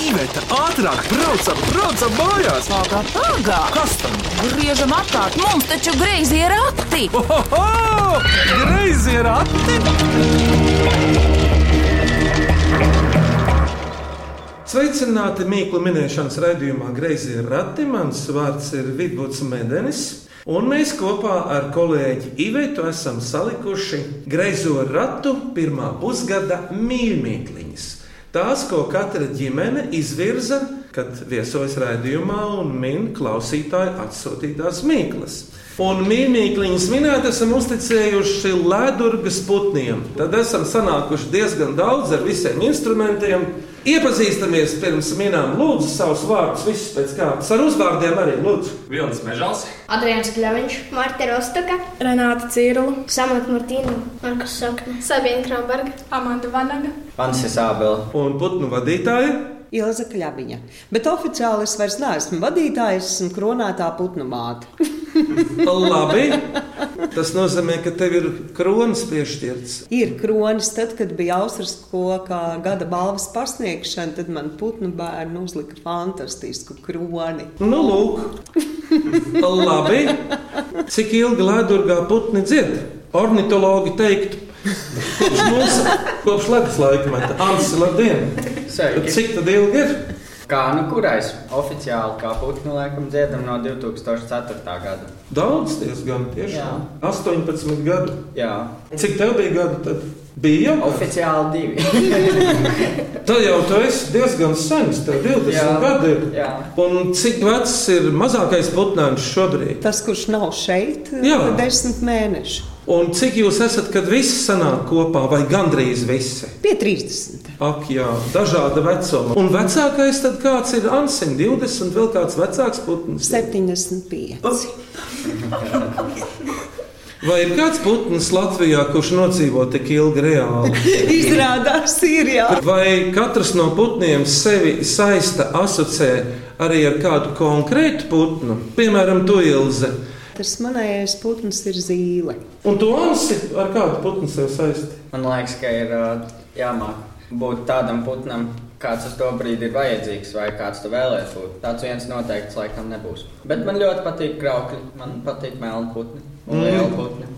Iveta, ātrāk, braucam, braucam mājās! Pagā, pagā! Kas tam? Griežam apkārt, mums taču greizi ir rati! Ohoho! Greizi ir ati! Sveicināti mīklu minēšanas raidījumā Greizie rati. Mans vārds ir Vidvuds Medenis. Un mēs kopā ar kolēģi Ivetu esam salikuši greizo ratu pirmā pusgada mīļmīkliņas. Tās, ko katra ģimene izvirza, kad viesojas raidījumā un min klausītāju atsūtītās mīklas. Un mīļmīkliņas minēt esam uzticējuši ledurgas putniem. Tad esam sanākuši diezgan daudz ar visiem instrumentiem. Iepazīstamies pirms minām, lūdzu, savus vārdus, visus pēc kārtas. Ar uzvārdiem arī lūdzu. Vilnis Mežals, Adrians Kļaviņš, Marta Rostoka, Renāta Cīrula, Samanta Martīna, Markus Sakne, Sabina Kramberga, Amanda Vanaga, Pansis Ābela. Un putnu vadītāja. Ilza Kļaviņa. Bet oficiāli es vairs neesmu vadītājs, esmu kronētā putnu māte. Labi. Tas nozīmē, ka tev ir kronis piešķirts. Ir kronis, tad, kad bija Austrijas kokā gada balvas pasniegšana, tad man putnu bērni uzlika fantastisku kroni. Nu, lūk. Labi. Cik ilgi ledurgā putni dzied? Ornitologi teiktu, kopš mūsu kopš ledus laikmeta. Ansis, labdien! Sveiki. Cik tad ilgi ir? Kā nu kurais? Oficiāli kā putnu laikam dziedam no 2004. gada. Daudz diezgan tiešām. 18 gadu. Jā, Cik tev bija gadu tad? Bija jau? oficiāli divi. Tad jau tu esi diezgan sens, tev 20 Jā. gadi ir. Jā. Un cik vecs ir mazākais putnāns šobrīd? Tas, kurš nav šeit, Jā. ir desmit mēneši. Un cik jūs esat, kad visi sanāk kopā, vai gandrīz visi? Pie 30. Ak, jā, dažāda vecuma. Un vecākais tad kāds ir Ansiņš, 20, vēl kāds vecāks putns. 75. Vai ir kāds putns Latvijā, kurš nodzīvo tik ilgi reāli? Izrādās, ir jā. Vai katrs no putniem sevi saista, asociē arī ar kādu konkrētu putnu? Piemēram, to ilzi. Tas manējais putns ir zīle. Un tu Ansi ar kādu putnu sev saisti? Man liekas, ka ir jāmāk būt tādam putnam, kāds uz to brīdi ir vajadzīgs, vai kāds tu vēlēsies būt. Tāds viens noteikts laikam nebūs. Bet man ļoti patīk kraukļi, man patīk melni putni un lieli putni.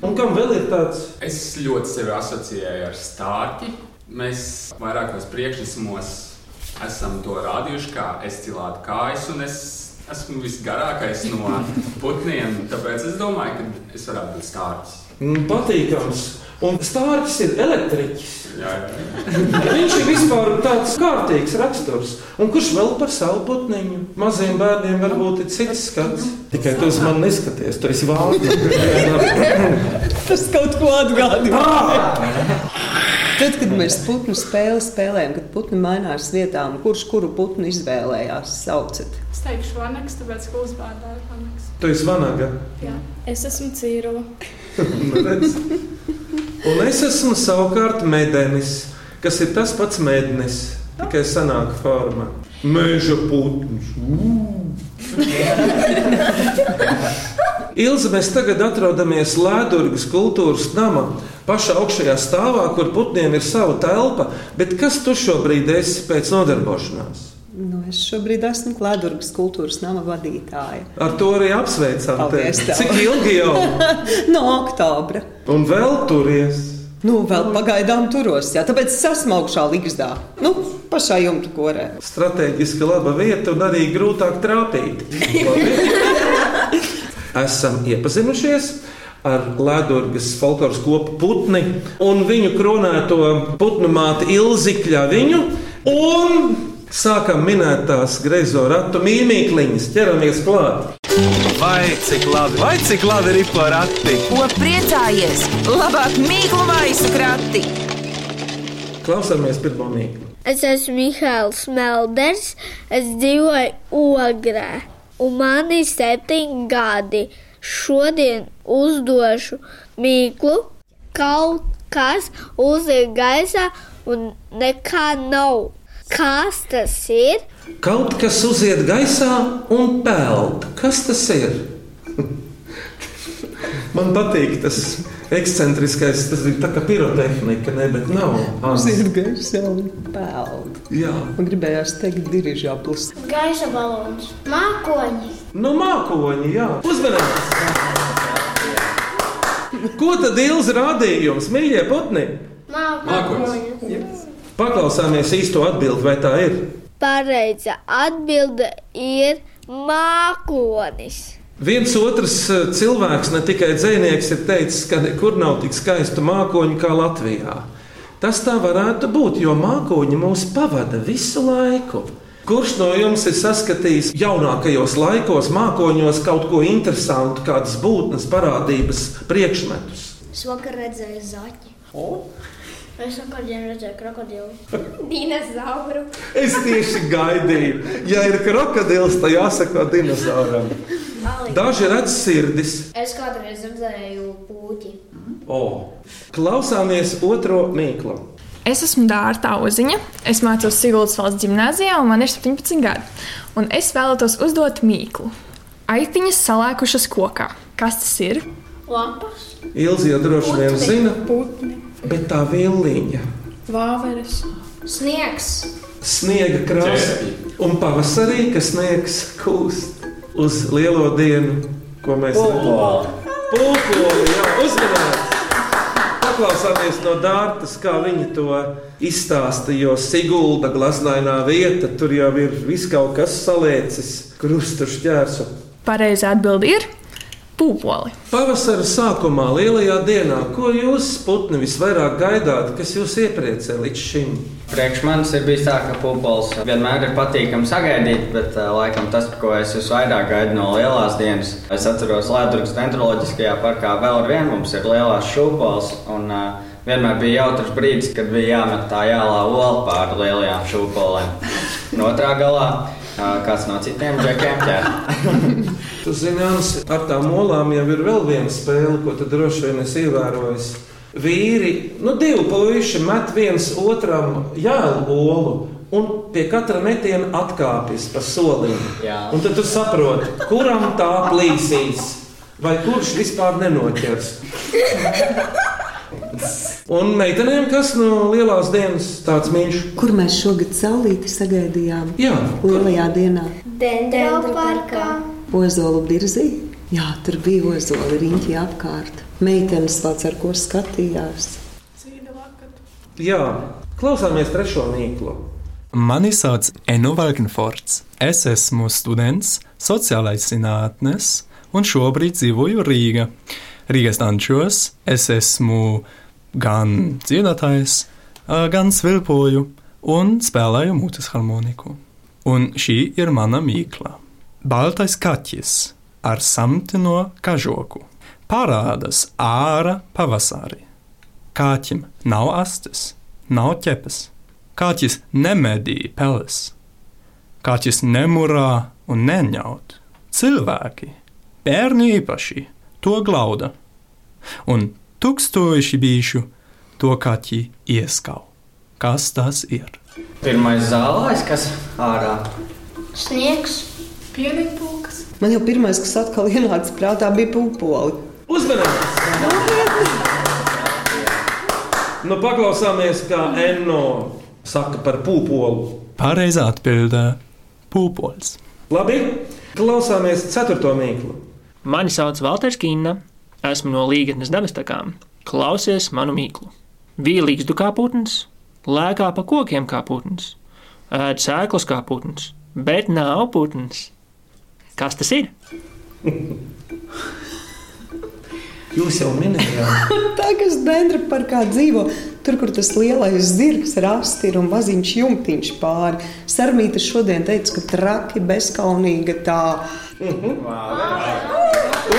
Un kam vēl ir tāds? es ļoti sevi asociēju ar stārķi. Mēs vairākos priekšnesumos esam to rādījuši, kā es cilātu kājas, un es esmu visgarākais no putniem. Tāpēc es domāju, ka es varētu būt stārķis. Mm, Patīkams. Un stārķis ir elektriķis. Jā, jā. Viņš ir vispār tāds kārtīgs raksturs. Un kurš vēl par savu putniņu? Maziem bērniem varbūt ir cits skats. Tikai tu uz mani neskaties, tu esi vārds. Tas kaut ko atgādina. Tad, kad mēs putnu spēli spēlējam, kad putni mainās vietām, kurš kuru putnu izvēlējās, saucat. Es teikšu Vanaks, tāpēc, ka uzvārdā ir Vanaks. Tu esi vanaga. Jā. Es esmu Cīrula. Nu, redz. Un es esmu savukārt medenis, kas ir tas pats mednis, tikai senāka forma. Meža putns. Ilza, mēs tagad atrodamies Lēdurgas kultūras nama pašā augšējā stāvā, kur putniem ir sava telpa. Bet kas tu šobrīd esi pēc nodarbošanās? Nu, es šobrīd esmu Klēdurgas kultūras nama vadītāja. Ar to arī apsveicam. Cik ilgi jau? No oktobra. Un vēl turies. Nu, vēl pagaidām turos, jā, tāpēc es esmu augšā līgzdā. Nu, pašā jumta korē. Strateģiski laba vieta un arī grūtāk trāpīt. Esam iepazinušies ar Latvijas folkloras kopu putni un viņu kronēto putnu māti Ilzikļa viņu. Un sākam minēt tās greizo ratu mīmīkliņas, ķeramies klāt. Vai cik labi, vai cik labi ir porakti? Ko priecājies? Labāk mīklu maisu krati! Klausāmies pirmo mīklu. Es esmu Mihāls Melders, es dzīvoju Ogrē, un man ir septiņi gadi. Šodien uzdošu mīklu, kaut kas uziet gaisā un nekā nav. Kas tas ir? Kaut kas uziet gaisā un peld. Kas tas ir? Man patīk tas ekscentriskais, tas ir tā kā pirotehnika, ne, bet nav. Ants. Zirgais jau peld. Jā, Man gribējās teikt, dirižablis. Gaisa balons. Mākoņi. nu mākoņi, jā. Uzmanības! Ko tad Ilza rādījums, mīļie putni? Mākoņi. Paklausāmies īsto atbildi, vai tā ir? Pareiza atbilde ir mākonis. Viens otrs eh, cilvēks, ne tikai dzinieks, ir teicis, ka nekur nav tik skaista mākoņa kā Latvijā. Tas tā varētu būt, jo mākoņi mūs pavada visu laiku. Kurš no jums ir saskatījis jaunākajos laikos, mākoņos kaut ko interesantu, kādas būtnes, parādības, priekšmetus? Es vakar redzēju zaķi. Es vakar dienā redzēju krokodilu. Dinozauru. Es tieši gaidīju, ja ir krokodils, tad jāsaka dinozauram. Daži redz sirdis. Es kādreiz redzēju puķi. O, klausāmies otro mīklu. Es esmu Dārta Uziņa. Es mācos Siguldas valsts gimnājā, un man ir 17 gadi. Un es vēlētos uzdot mīklu. Aitiņas salēkušas kokā. Kas tas ir? Lapas. Ilzi jau droši vien zina, Putni, bet tā vilniņa, vāveres. Sniegs. sniega krāsa un pavasarī, kas sniegs kūst uz lielo dienu, ko mēs redzam. Pūpoli, jā, uzmanīts! Paklausāmies no Dārtas, kā viņi to izstāsta, jo Sigulda glaznainā vieta, tur jau ir viss kaut kas saliecis, krustu šķērsu. Pareizā atbilde ir pūpoli. Pavasara sākumā, lielajā dienā, ko jūs, putni, visvairāk gaidāt, kas jūs iepriecē līdz šim? Priekš manis ir bijis tā, ka pūpols vienmēr ir patīkami sagaidīt, bet laikam tas, ko es visvairāk gaidu no lielās dienas, es atceros Latvijas Dendroloģiskajā parkā vēl ar vienu mums ir lielās šūpoles. Un, uh, Vienmēr bija jautrs brīdis, kad bija jāmet tā jālā ola pāri lielajām šūpolēm. No otrā galā uh, kāds no citiem džekiem zini, Ans, ar tām olām jau ir vēl viena spēle, ko droši vien esi ievērojis. Vīri, nu, divi puiši met viens otram jēlu olu. Un pie katra metiena atkāpjas pa solim. Un tad tu saproti, kuram tā plīsīs, vai kurš vispār nenoķers. Un meitenēm, kas no lielās dienas tāds mīļš, Kur mēs šogad saulīti sagaidījām? jā, Lielajā dienā. Dendru parkā. Ozolu birzī. Jā, tur bija ozoli riņķi apkārt. Meitenes vēl ar ko skatījās. Jā. klausāmies trešo mīklu. Mani sauc Enu Valkenforts. Es esmu students sociālais zinātnes un šobrīd dzīvoju Rīgā. Rīgas dančos es esmu gan dziedātājs, ā, gan svilpoju un spēlēju mutes harmoniku. Un šī ir mana mīkla. Baltais kaķis ar samtino kažoku parādās ārā pavasarī. Kāķim nav astes, nav ķepes. Kāķis nemedī peles. Kāķis nemurā un neņaut. Cilvēki, bērni īpaši, to glauda. Un tūkstoši bijuši to kaķi ieskau. Kas tas ir? Pirmais zālājs, kas ārā. Sniegs. Pienīpulkas. Man jau pirmais, kas atkal ienāca prātā, bija pupoli. Uzmanības! Nu, paklausāmies, kā Enno saka par pūpolu. Pareizā atbildē - pūpols. Labi, klausāmies ceturto mīklu. Mani sauc Valters Kīna, esmu no Līgatnes dabastakām. Klausies manu mīklu. Vīlīgs du kā putns, lēkā pa kokiem kā putns, ēd sēklas kā putns, bet nav putns. Kas tas ir? Jūs jau minējāt, Tā kas dendra parkā dzīvo, tur, kur tas lielais zirgs rasti ir un maziņš jumtiņš pāri. Sarmīta šodien teica, ka traki, bezkaunīga tā.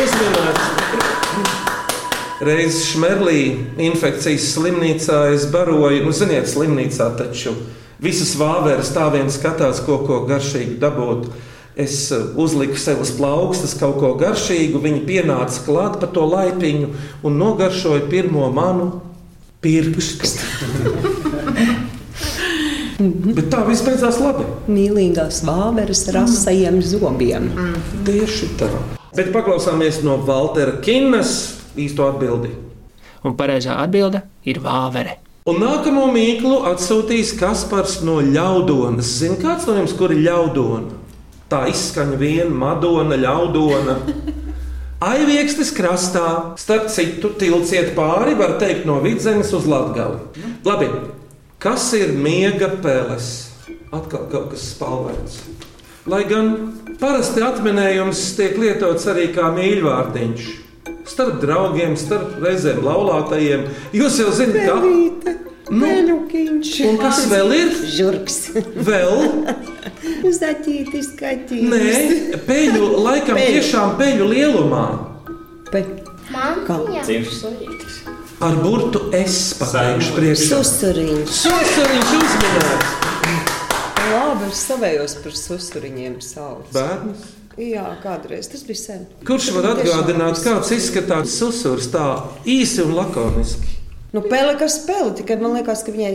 uzmanīts. Reiz Šmerlī infekcijas slimnīcā es baroju, nu, ziniet, slimnīcā taču visas vāveres tā vien skatās, ko, ko garšīgi dabūt. Es eh, uzliku sev uz plaukstas kaut ko garšīgu, viņi pienāca klāt pa to laipiņu un nogaršoja pirmo manu pirkstu. Bet tā viss beidzās labi. Mīlīgās vāveres ar asajiem zobiem. Tieši tā. Bet paklausāmies no Valtera Kinnas, īsto atbildi. Un pareizā atbilde ir vāvere. Un nākamo mīklu atsūtīs Kaspars no Ļaudonas. Zini, kāds no jums, kur ir Ļaudona? Tā izskaņa viena, Madona, Ļaudona. Aiviekstes krastā, starp citu, tilciet pāri, var teikt, no vidzemes uz Latgali. Labi, kas ir miega peles? Atkal kaut kas spalvains. Lai gan parasti atminējums tiek lietots arī kā mīļvārdiņš. Starp draugiem, starp reizēm laulātajiem. Jūs jau zināt, ka Nu, Peļukiņš. Un kas vēl ir? Žurks. Vēl? Zaķītis, kaķītis. Nē, peļu, laikam Peļu. tiešām peļu lielumā. Pe... Cimds. Ar burtu es pateikšu priekšā. Susuriņš. Susuriņš uzmanēts. Labi, es savējos par susuriņiem sauc. Bērns. Jā, kādreiz tas bija sen. Kurš var atgādināt, kāds izskatās susurs tā īsi un lakoniski? Nu, pele kā spēle, tikai man liekas, ka viņai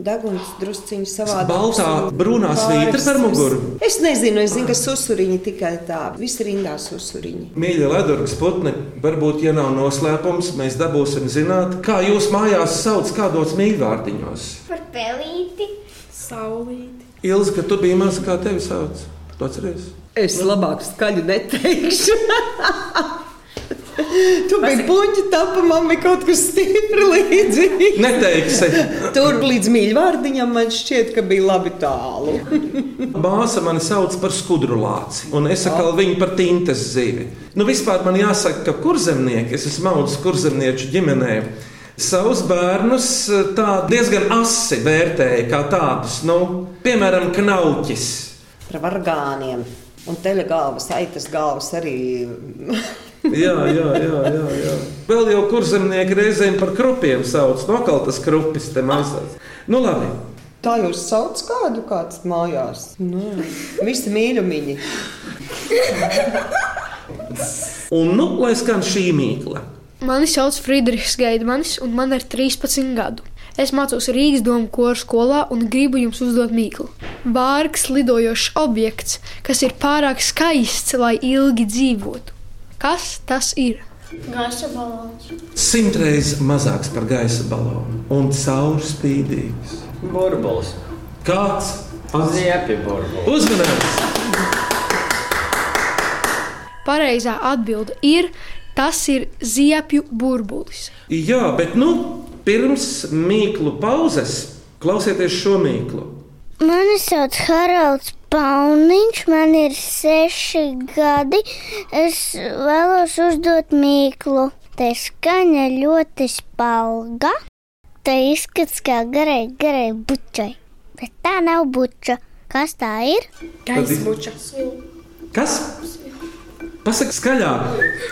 deguns drusciņš savādāk. Baltā, brūnā svītra par muguru. Es nezinu, es zinu, ka susuriņi tikai tā, visi rindā susuriņi. Mīļie ledurgas putni, varbūt, ja nav noslēpums, mēs dabūsim zināt, kā jūs mājās sauc kādos mīļvārdiņos. Par pelīti. Saulīti. Ilzi, ka tu biji maza, kā tevi sauc? Tu atceries? Es labāk skaļi neteikšu. Tu biji puķi, tapa man bija kaut kas stipri līdzīgs. Neteiksi. Tur līdz mīļvārdiņam man šķiet, ka bija labi tālu. Māsa mani sauc par skudru lāci, un es saku viņu par tintes zivi. Nu, vispār man jāsaka, ka kurzemnieki, es esmu audzis kurzemnieču ģimenē, savus bērnus tā diezgan asi vērtēja kā tādus, nu, piemēram, knauķis. Par vargāniem. Un teļa galvas, aitas galvas arī. Jā, jā, jā, jā, jā. Vēl jau kurzemnieki reizēm par krupiem sauc, nokaltas krupis te mājās. Nu, labi. Tā jūs sauc kādu kāds mājās? Nē, visi mīļumiņi. Un, nu, lai skan šī mīkla. Mani sauc Friedrichs Geidmanis, un man ir 13 gadu. Es mācos Rīgas domu koru skolā un gribu jums uzdot mīklu. Vārks lidojošs objekts, kas ir pārāk skaists, lai ilgi dzīvotu. Kas tas ir? Gaisa balons. Simtreiz mazāks par gaisa balonu un caurspīdīgs. Burbulis. Kāds? Ziepju burbulis. Uzmanīgs! Pareizā atbilde ir: tas ir ziepju burbulis. Jā, bet nu, pirms mīklu pauzes klausieties šo mīklu. Mani sauc Haralds Pauniņš, man ir seši gadi. Es vēlos uzdot mīklu. Te skaņa ļoti spalga. Te izskats kā garai, garai bučai. Bet tā nav buča. Kas tā ir? Gaisa buča. Kas? Pasaka skaļāk,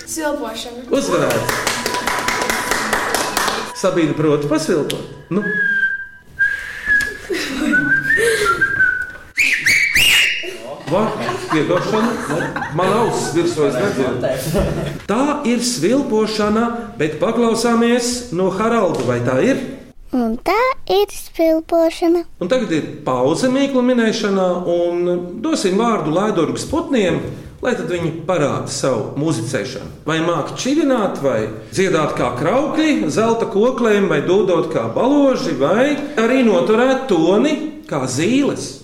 Silpošana. uzvarēt! Sabīna proti pasviltot. Nu, ne? man ausis virsū es nedzirdu. Tā ir svilpošana, bet paklausāmies no Haralda, vai tā ir? Un tā ir spilpošana. Un tagad ir pauze mīklu minēšanā, un dosim vārdu Laidorgas putniem, lai tad viņi parāda savu muzicēšanu. Vai māki čivināt, vai dziedāt kā kraukļi, zelta koklēm, vai dodot kā baloži, vai arī noturēt toni kā zīles.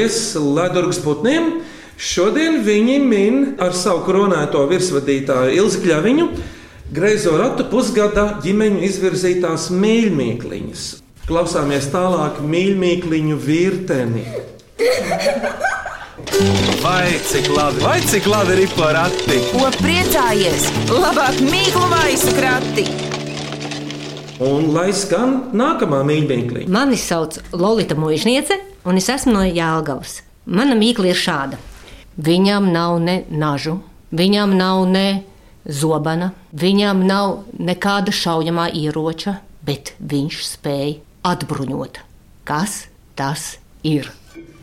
Paldies Ledurgas putniem! Šodien viņi min ar savu koronēto virsvadītāju Ilzi Kļaviņu greizo ratu pusgada ģimeņu izvirzītās mīļmīkliņas. Klausāmies tālāk mīļmīkliņu virteni. Vai cik labi, vai cik labi ir porakti? Ko priecājies? Labāk mīklu maisu krati! Un lai skan nākamā mīļmīkliņa. Mani sauc Lorita Mūžniece, un es esmu no Jālgavas. Mana mīkla ir šāda. Viņam nav ne nažu, viņam nav ne zobena, viņam nav nekāda šaujamā ieroča, bet viņš spēj atbruņot. Kas tas ir?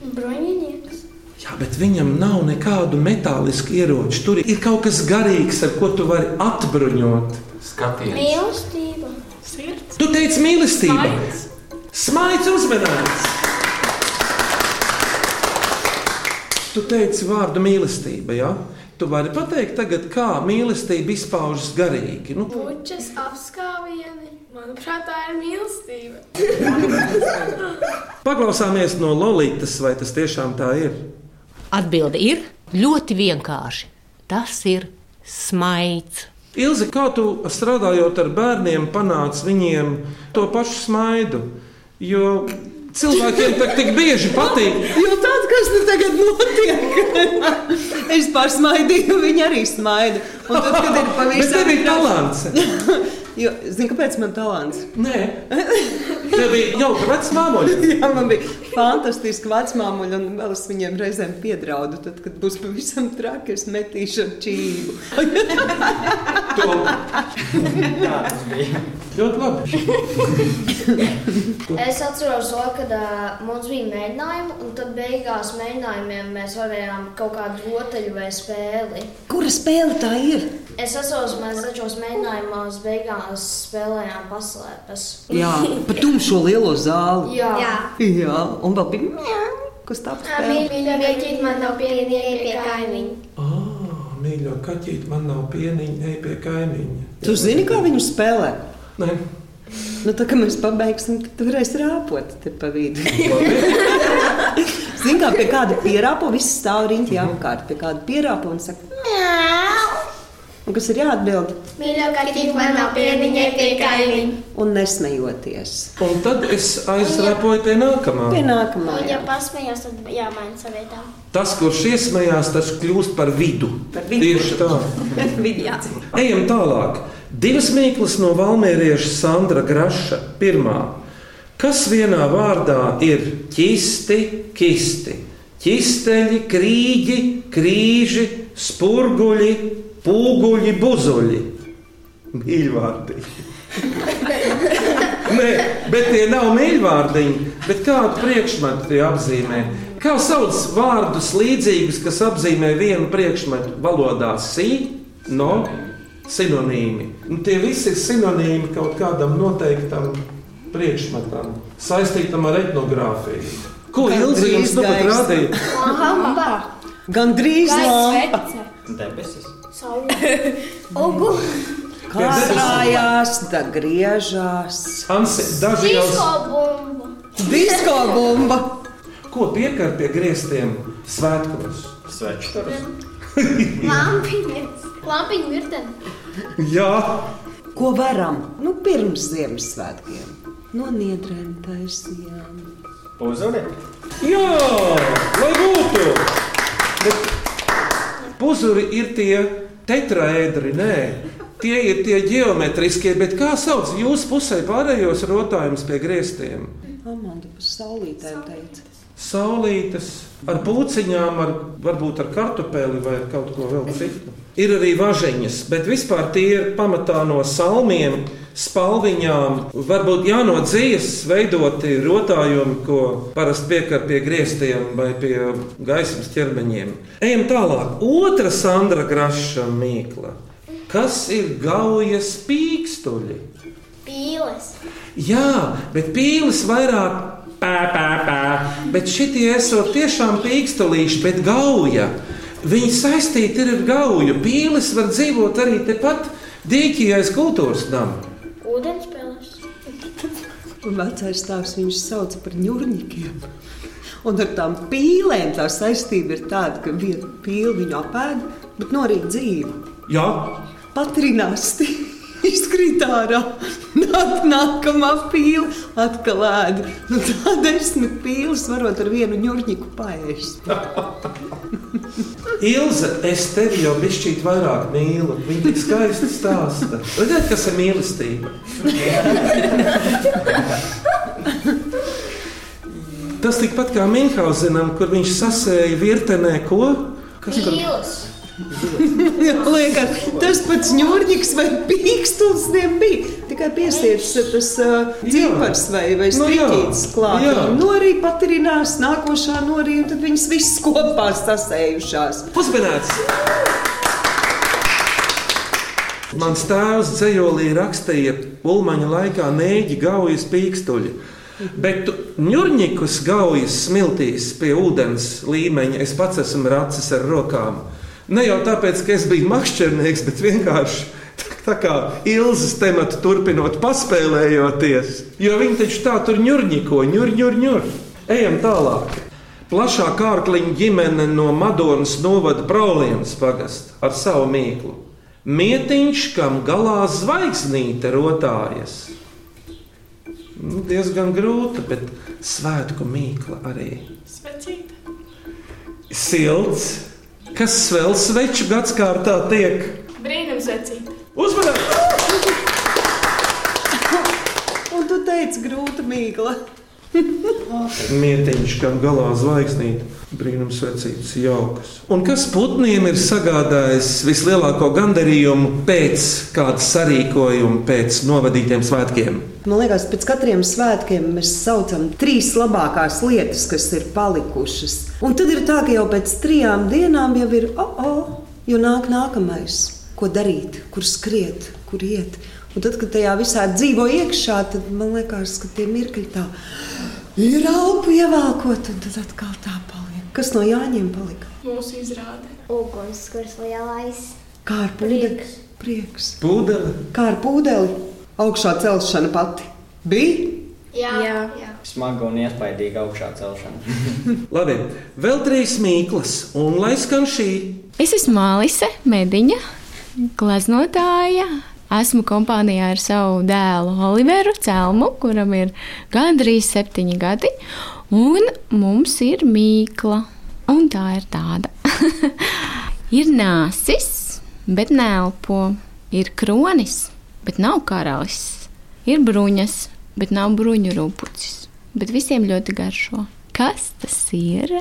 Bruņinieks. Jā, bet viņam nav nekādu metālisku ieroču. Tur ir kaut kas garīgs, ar ko tu vari atbruņot. Skaties, Mīlestība. Tu teici mīlestība. Smaids uzmanīgs. Tu teici vārdu mīlestība. Ja? Tu vari pateikt, tagad, kā mīlestība izpaužas garīgi. Nu, Puķis apskāvieni. Manuprāt, tā ir mīlestība. paklausāmies no Lolitas, vai tas tiešām tā ir. Atbilde ir ļoti vienkārši. Tas ir smaids. Ilzi, kā tu strādājot ar bērniem, panāc viņiem to pašu smaidu? Jo cilvēkiem tā tik bieži patīk. Jo tāds, kas nu tagad notiek, es pasmaidīju, viņi arī smaida. Un tad, kad ir pavisam Bet tev ir talants. Jo, zini, kāpēc man talants? Nē, tev bija jauka vecmāmoļa. Jā, man bija fantastiski vecmāmuļi, un vēl es viņiem reizēm piedraudu. Tad, kad būs pavisam traki, es metīšu ar čību. Ļoti labi. Es atceros, to, kad uh, mums bija mēģinājumi, un tad beigās mēģinājumiem mēs varējām kaut kādu rotaļu vai spēli. Kura spēle tā ir? Es mēs tačos mēģinājumos beigās spēlējām paslēpes. Jā, pa tumšo lielo zāli. Jā. Jā, un vēl bija kas tāds - Mīļā kaķīte man nav pienieka pie kaimiņa. Ah, mīļo kaķīti, man nav pieniņa, ej pie kaimiņa. Tu zini, kā viņu spēlē? Nē. Nu, tā kā mēs pabeigsim, tad tu varēsi rāpot te pa vidu. Zini, kā pie kāda pierāpo, viss stāv riņķi apkārt, pie kāda pierāpo un saka, un kas ir jāatbild Mīļā kaķīte man nav pienieka pie kaimiņa. un nesmejoties. Un tad es aizrāpoju pie nākamā. Pie nākamā. Un, ja jā. pasmējos, tad jāmaina savietā. Tas, kurš iesmējās, tas kļūst par vidu. Par vidu. Tieši tā. Vidjā. Ejam tālāk. Divas mīklas no Valmērieša Sandra Graša. Pirmā. Kas vienā vārdā ir ķisti, kisti, ķisteļi, krīģi, krīži, spurguļi, pūguļi, buzuļi? Mīļvārdi. Nē, bet tie nav mīļvārdiņi, bet kādu priekšmetu tie apzīmē. Kā sauc vārdus līdzīgus, kas apzīmē vienu priekšmetu valodā? Sī, no, sinonīmi. Nu, tie visi ir sinonīmi kaut kādam noteiktam priekšmetam, saistītam ar etnogrāfiju. Ko Ilzi jums nu pat rādīja? Gan drīz lampa. Debesis. Ugu. Krājās, da griežās. Ansi, daži jau Disko bumba. Disko bumba. ko piekar pie griestiem svētkos. Sveču Lampiņas. Lampiņu virteni. Jā, Ko varam? Nu, pirms Ziemassvētkiem. No niedrēm taisījām. Puzuri. Jā, lai būtu! Bet puzuri ir tie tetraēdri, nē. Tie ir tie geometriskie, bet kā sauc jūsu pusē pārējos rotājumus pie griestiem? Amanda saulītēm teica. Saulītes ar puciņām, ar, varbūt ar kartupeli vai ar kaut ko vēl citu. Ir arī važiņas, bet vispār tie ir pamatā no salmiem, spalviņām. Varbūt jā, no dzīves veidoti rotājumi, ko parasti piekar pie griestiem vai pie gaismas ķermeņiem. Ejam tālāk. Otra Sandra Graša mīkla. Kas ir gaujas pīkstuļi? Pīles. Jā, bet pīlis vairāk pē, pē, pē. Bet šitie esot tiešām pīkstulīši, bet gauja. Viņi saistīti ir ar gauju. Pīlis var dzīvot arī tepat dīķī aiz kultūras nama. Ūdenspēles. Un vecais tēvs viņus sauca par ņurņikiem. Un ar tām pīlēm tā saistība ir tāda, ka viena pīle viņu apēd, bet norīt dzīvu. Jā, Patrinās, izkrīt ārā. Nāk, nākamā pīle atkal ēda. Nu, tā desmit pīles varot ar vienu ņurņiku paēst. Ilze, es tevi jau bišķīt vairāk mīlu. Viņa tik skaisti stāsta. Redziet, kas ir mīlestība? Tas tikpat kā Minhausenam, kur viņš sasēja virtenē ko? Kas tur Mīlas. Liekas, tas pats ņūrņiks vai pīkstils tiem bija. Tikai piestiepts tas uh, dzīvars vai, vai Nu jā, striķītis klāt. jā. Viņi norī patirinās, nākošā norī, un tad viņas visas kopā sasējušās. Uzmanīts! Mans tēvs dzējolī rakstīja Ulmaņa laikā nēģi gaujas pīkstuļi. Bet ņurņikus gaujas smiltīs pie ūdens līmeņa es pats esmu racis ar rokām. Ne jau tāpēc, ka es biju makšķernieks, bet vienkārši tā- kā ilzas tematu turpinot, paspēlējoties. Jo viņi taču tā tur ņurņiko, ņur, ņur, ņur. Ejam tālāk. Plašā kārkliņa ģimene no Madonas novada Praulienas pagasta ar savu mīklu. Mietiņš, kam galā zvaigznīte rotājas. Nu, diezgan grūta, bet svētku mīkla arī. Svecīta. Silts, kas vēl sveču gadsimtā tiek Brīnums vecīta. uzmanīts. Un tu teici, grūta mīkla. Mietiņš, kam galā zvaigznīte, brīnums vecītas jaukas. Un kas putniem ir sagādājis vislielāko gandarījumu pēc kāda sarīkojuma, pēc novadītiem svētkiem? Man liekas, pēc katriem svētkiem mēs saucam trīs labākās lietas, kas ir palikušas. Un tad ir tā, ka jau pēc trijām dienām jau ir, oh, oh, jo nāk nākamais. Ko darīt, kur skriet, kur iet. Un tad, kad tajā visā dzīvo iekšā, tad man liekas, ka tie mirkļi tā ir alpu ievelkot, un tad atkal tā paliek. Kas no Jāņiem palika? Mūsu izrāde. Ugunskurs lielais. Kā ar pūdeli? Prieks. Pūdeli. Kā ar pūdeli? Augšā celšana pati. Bija? Jā, jā. jā. Smaga un iespaidīga augšā celšana. Labi, vēl trīs mīklas, un lai skan šī. Es esmu Mālise, mediņa, gleznotāja. Esmu kompānijā ar savu dēlu Oliveru Celmu, kuram ir gandrīz septiņi gadi, un mums ir mīkla. Un tā ir tāda. ir nāsis, bet nelpo. Ir kronis, bet nav karalis. Ir bruņas, bet nav bruņu rūpucis. Bet visiem ļoti garšo. Kas tas ir?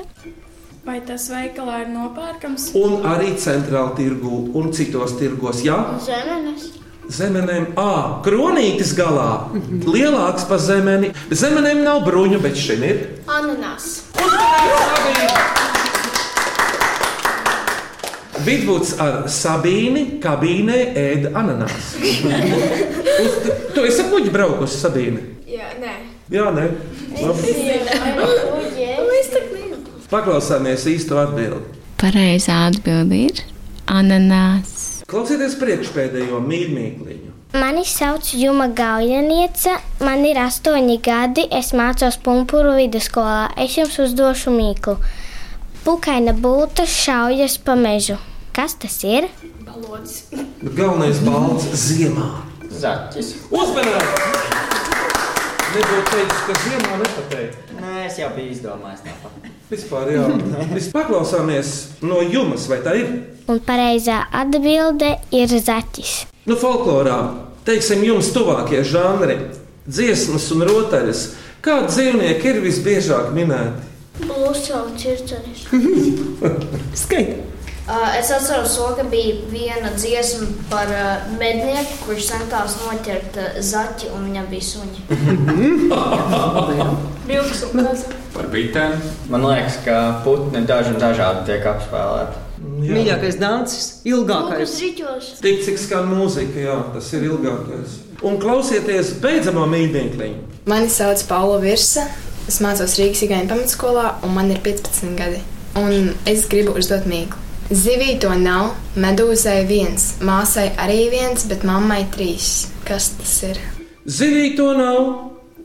Vai tas veikalā ir nopērkams? Un arī centrāla tirgu un citos tirgos. Jā, Zemenes. Zemenēm, ah, kronītis galā. Lielāks par zemeni. Zemenēm nav bruņu, bet šeit ir. Ananas. Vidvuds ar Sabīni kabīnē ēda ananās. Uz, tu esi kuģi braukusi Sabīni? Jā, nē. Jā, nē. Labi. Nezinu. Paklausāmies īsto atbildi. Pareizā atbilde ir ananās. Klausieties priekšpēdējo mīļmīkliņu. Mani sauc Juma Gaujaniece, man ir astoņi gadi, es mācos Punkūru vidusskolā. Es jums uzdošu mīklu. Pukaina būta šaujas pa mežu. Kas tas ir? Balodis. Bet galvenais balts ziemā. Zaķis. Uzmanīgi! Nebūtu teicis, ka ziemā nepateikt. Nē, es jau biju izdomājis tāpat. Vispār jā. Mēs paklausāmies no jums, vai tā ir? Un pareizā atbilde ir zaķis. Nu, folklorā, teiksim, jums tuvākie žanri, dziesmas un rotaļas. Kādi dzīvnieki ir visbiežāk minēti? Bluso circenis. Skaidrs. Uh, es atceros, to, ka bija viena dziesma par uh, mednieku, kurš centās noķert uh, zaķi, un viņam bija suņi. Vilks un kaza. Par bitēm. Man liekas, ka putni daži un dažādi tiek apspēlēti. Mīļākais dancis, ilgākais. Tik cik skan mūzika, jā, tas ir ilgākais. Un klausieties beidzamo mīļdienkliņu. Mani sauc Paula Virsa. Es mācos Rīgas Igaunijas pamatskolā, un man ir 15 gadi. Un es gribu uzdot mīklu. Zivī to nav, medūzai viens, māsai arī viens, bet mammai trīs. Kas tas ir? Zivī to nav,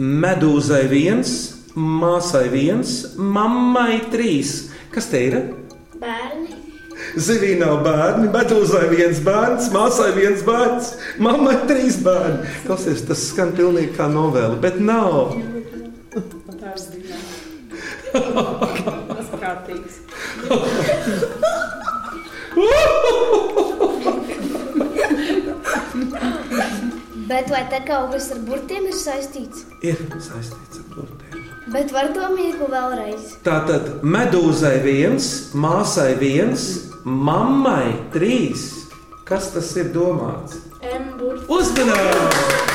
medūzai viens, māsai viens, mammai trīs. Kas te ir? Bērni. Zivī nav bērni, medūzai viens bērns, māsai viens bērns, mammai trīs bērni. Klausies, tas skan pilnīgi kā novela, bet nav. Tas ir kārtīgs. Bet vai te kaut kas ar burtiem ir saistīts? Ir saistīts ar burtiem. Bet var to mīklu vēlreiz. Tātad medūzai viens, māsai viens, mammai trīs. Kas tas ir domāts? Uzmanīgi!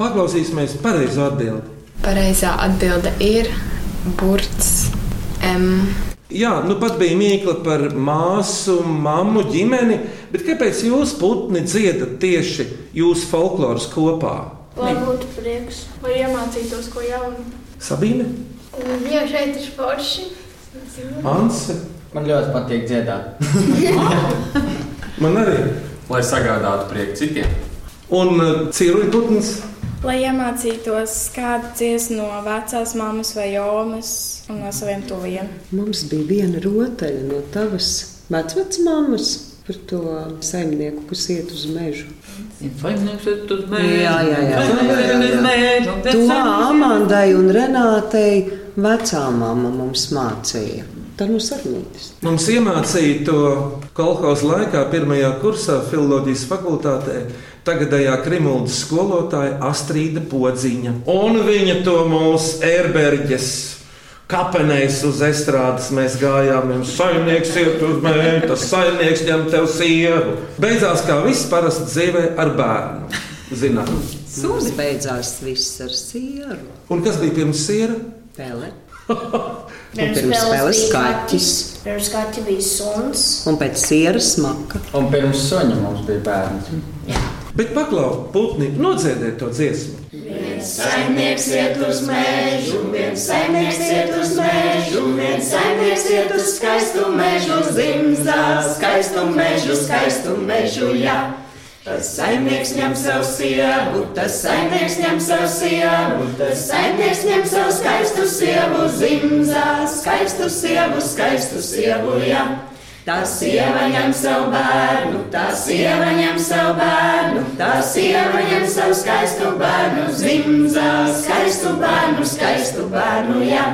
Paklausīsimies pareizo atbildi. Pareizā atbilde ir burts M. Jā, nu pat bija mīkla par māsu, mammu, ģimeni, bet kāpēc jūs putni dziedat tieši jūsu folkloras kopā? Lai būtu prieks, lai iemācītos ko jaunu. Sabīne, Jo šeit ir forši. Anse, Man ļoti patīk dziedāt. man arī. Lai sagādātu prieku citiem. Un uh, ciruļu putns, Lai iemācītos kādu dziesmu no vecās mammas vai jomas un no saviem tuviem. Mums bija viena rotaļa no tavas vecmāmas par to saimnieku, kas iet uz mežu. Saimnieks iet uz Jā, jā, jā. Saimnieks iet uz mežu. To Amandai un Renātei vecā mamma mums mācīja. Tā no sarunītes. Mums iemācīja to kolekcijas laikā, pirmajā kursā, filozofijas fakultātē, tagadējā krimuldas skolotāja Astrīda Podziņa. Un viņa to mūsu ērberģes. Kapenēs uz estrādes mēs gājām, un saimnieks iet uz mēģi, tas saimnieks ņem tev sievu. Beidzās kā viss parasti dzīvē ar bērnu. Zinām. Suns beidzās viss ar sieru. Un kas bija pirms siera? Pele. Pirms pirms spēles bija kaķis. Pirms kaķa bija suns. Un pēc sieras maka. Un pirms suņa mums bija bērns. Bet paklau, putni, nodziediet to dziesmu. Viens saimnieks iet uz mežu, viens saimnieks iet uz mežu, viens saimnieks iet uz skaistu mežu, zimzā, skaistu mežu, skaistu mežu, jā. Tas saimnieks ņem savu sievu, tas saimnieks ņem savu sievu, tas saimnieks ņem savu skaistu sievu, zimzā, skaistu sievu, skaistu sievu, jā. Tā sieva ņem savu bērnu, tā sieva ņem savu bērnu, tā sieva ņem savu skaistu bērnu, zimzā, skaistu bērnu, skaistu bērnu, jā.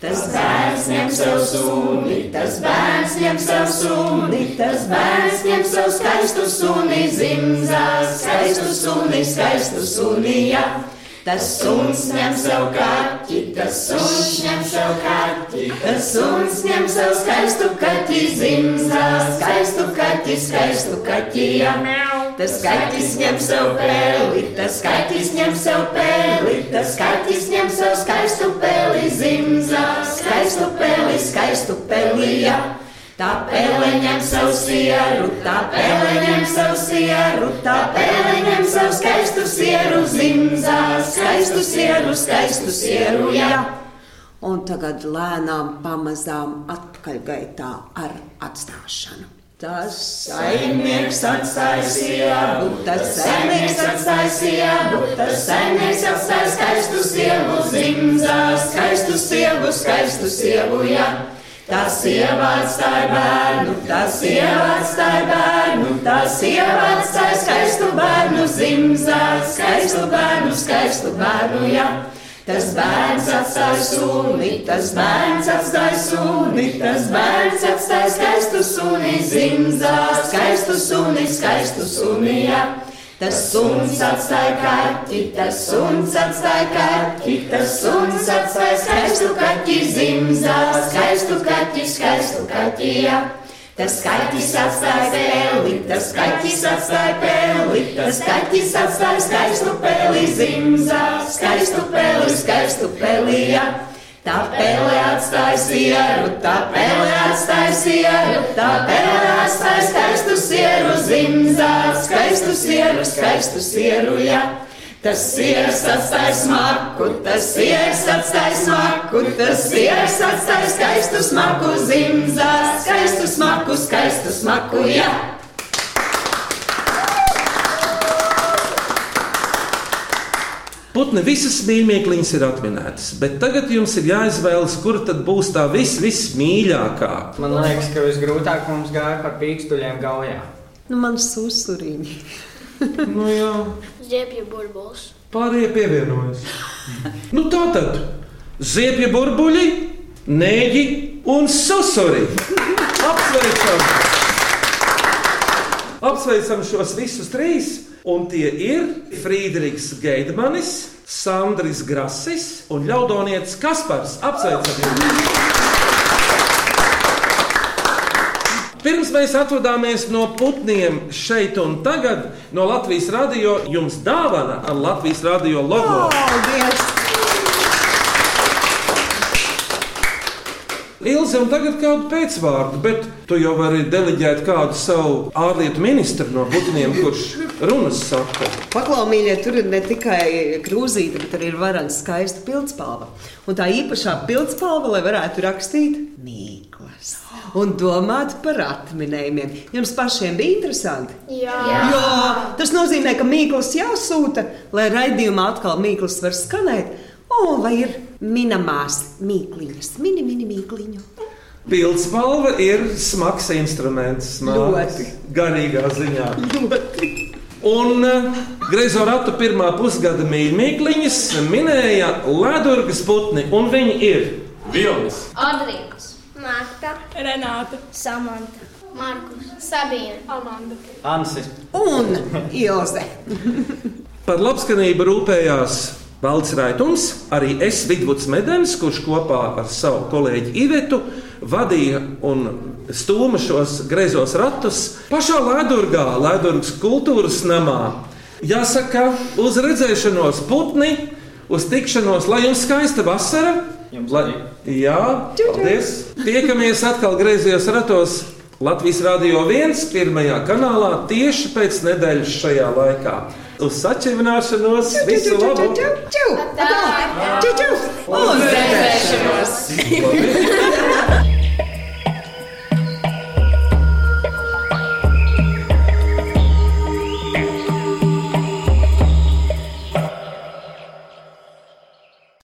Tas bērns ņem savu suni, tas bērns ņem savu suni, tas bērns ņem savu skaistu suni, zimzā, skaistu suni, skaistu suni, jā. Tas suns ņem savu kaķi, tas suns ņem savu kaķi, tas suns ņem savu skaistu kaķi, zimzā, skaistu kaķi, skaistu kaķi, jā. Tas kaķis ņem savu pēli, tas kaķis ņem savu pēli, tas kaķis ņem savu skaistu pēli, zimzā, skaistu pēli, skaistu pēli, jā. Tā pēle ņem savu sieru, tā pēle ņem savu sieru, tā pēle ņem savu skaistu sieru, zimzā, skaistu sieru, skaistu sieru, jā. Un tagad lēnām, pamazām atpakaļgaitā ar atstāšanu. Tas Saimnieks atstāja sievu, tas saimnieks atstāja sievu, tas saimnieks atstāja skaistu sievu, zimzā, skaistu sievu, skaistu sievu, jā. Tā sieva atstāja bērnu, tā sieva atstāja bērnu, tā sieva atstāja skaistu bērnu, zimzā, skaistu bērnu, skaistu bērnu, jā. Tas bērns atstāja suni, tas bērns atstāja suni, tas bērns atstāja skaistu suni, zimzā, skaistu suni, skaistu suni, jā. Tas suns atstāja kaķi, tas suns atstāja kaķi, tas suns atstāja skaistu kaķi, zimzā, skaistu kaķi, skaistu kaķi, jā. Tas kaķis atstāja pēli, tas kaķis atstāja pēli, tas kaķis atstāja skaistu pēli, zimzā, skaistu pēli, skaistu pēli, jā. Tā pēle atstāja sieru, tā pēle atstāja sieru, tā pēle atstāja skaistu sieru, zimzā, skaistu sieru, skaistu sieru, jā. Tas siers atstāja smaku, tas siers atstāja smaku, tas siers atstāja skaistu smaku, zimzā, skaistu smaku, skaistu smaku, jā. Putni visas mīļākās ir atminētas, bet tagad jums ir jāizvēlas, kur tad būs tā vis, vismīļākā. Man liekas, ka visgrūtāk mums gāja par pīkstuļiem gaujā. Nu, man susuriņi. nu, jā. Ziepju burbulis. Pārējie pievienojas. nu, tā tad ziepju burbuļi, nēģi un susuri. Apsveicam! Apsveicam šos visus trīs! Un tie ir Friedrichs Geidmanis, Sandris Grasis un Ļaudonietis Kaspars. Apsveicam! Jūs. Pirms mēs atvadāmies no putniem šeit un tagad, no Latvijas radio jums dāvana ar Latvijas radio logo. Paldies! Ilzi, un tagad kādu pēcvārdu, bet tu jau vari deleģēt kādu savu ārlietu ministru no putniem, kurš runas saka. Paklau, mīļie, tur ir ne tikai krūzīte, bet arī ir varants skaista pildspalva. Un tā īpašā pildspalva, lai varētu rakstīt mīklas un domāt par atminējumiem. Jums pašiem bija interesanti? Jā. Jā. Tas nozīmē, ka mīklas jāsūta, lai raidījumā atkal mīklas var skanēt. O, vai ir minamās mīkliņas, mini, mini mīkliņu? Pildspalva ir smags instruments, smags, garīgā ziņā. Ļoti. Un uh, Greizo ratu pirmā pusgada mīļākās minēja Ledurgas putni, un viņi ir Vilnis, Adrians, Marta, Renāta, Samanta, Markus, Sabīna, Amanda. Ansis. Un Ilze. Par labskanību rūpējās Valds Raitums, arī es, Vidvuds Medens, kurš kopā ar savu kolēģi Ivetu vadīja un stūma šos greizos ratus pašā Lēdurgā, Lēdurgas kultūras namā. Jāsaka, uz redzēšanos putni, uz tikšanos, lai jums skaista vasara. Jums lai... Jā, paldies! Tiekamies atkal griezījos ratos Latvijas Rādio 1. pirmajā kanālā tieši pēc nedēļas šajā laikā. Uz sačivināšanos, visu labu! Čau, čau, čau, čau, čau, čau. Un redzēšanos! Paldies!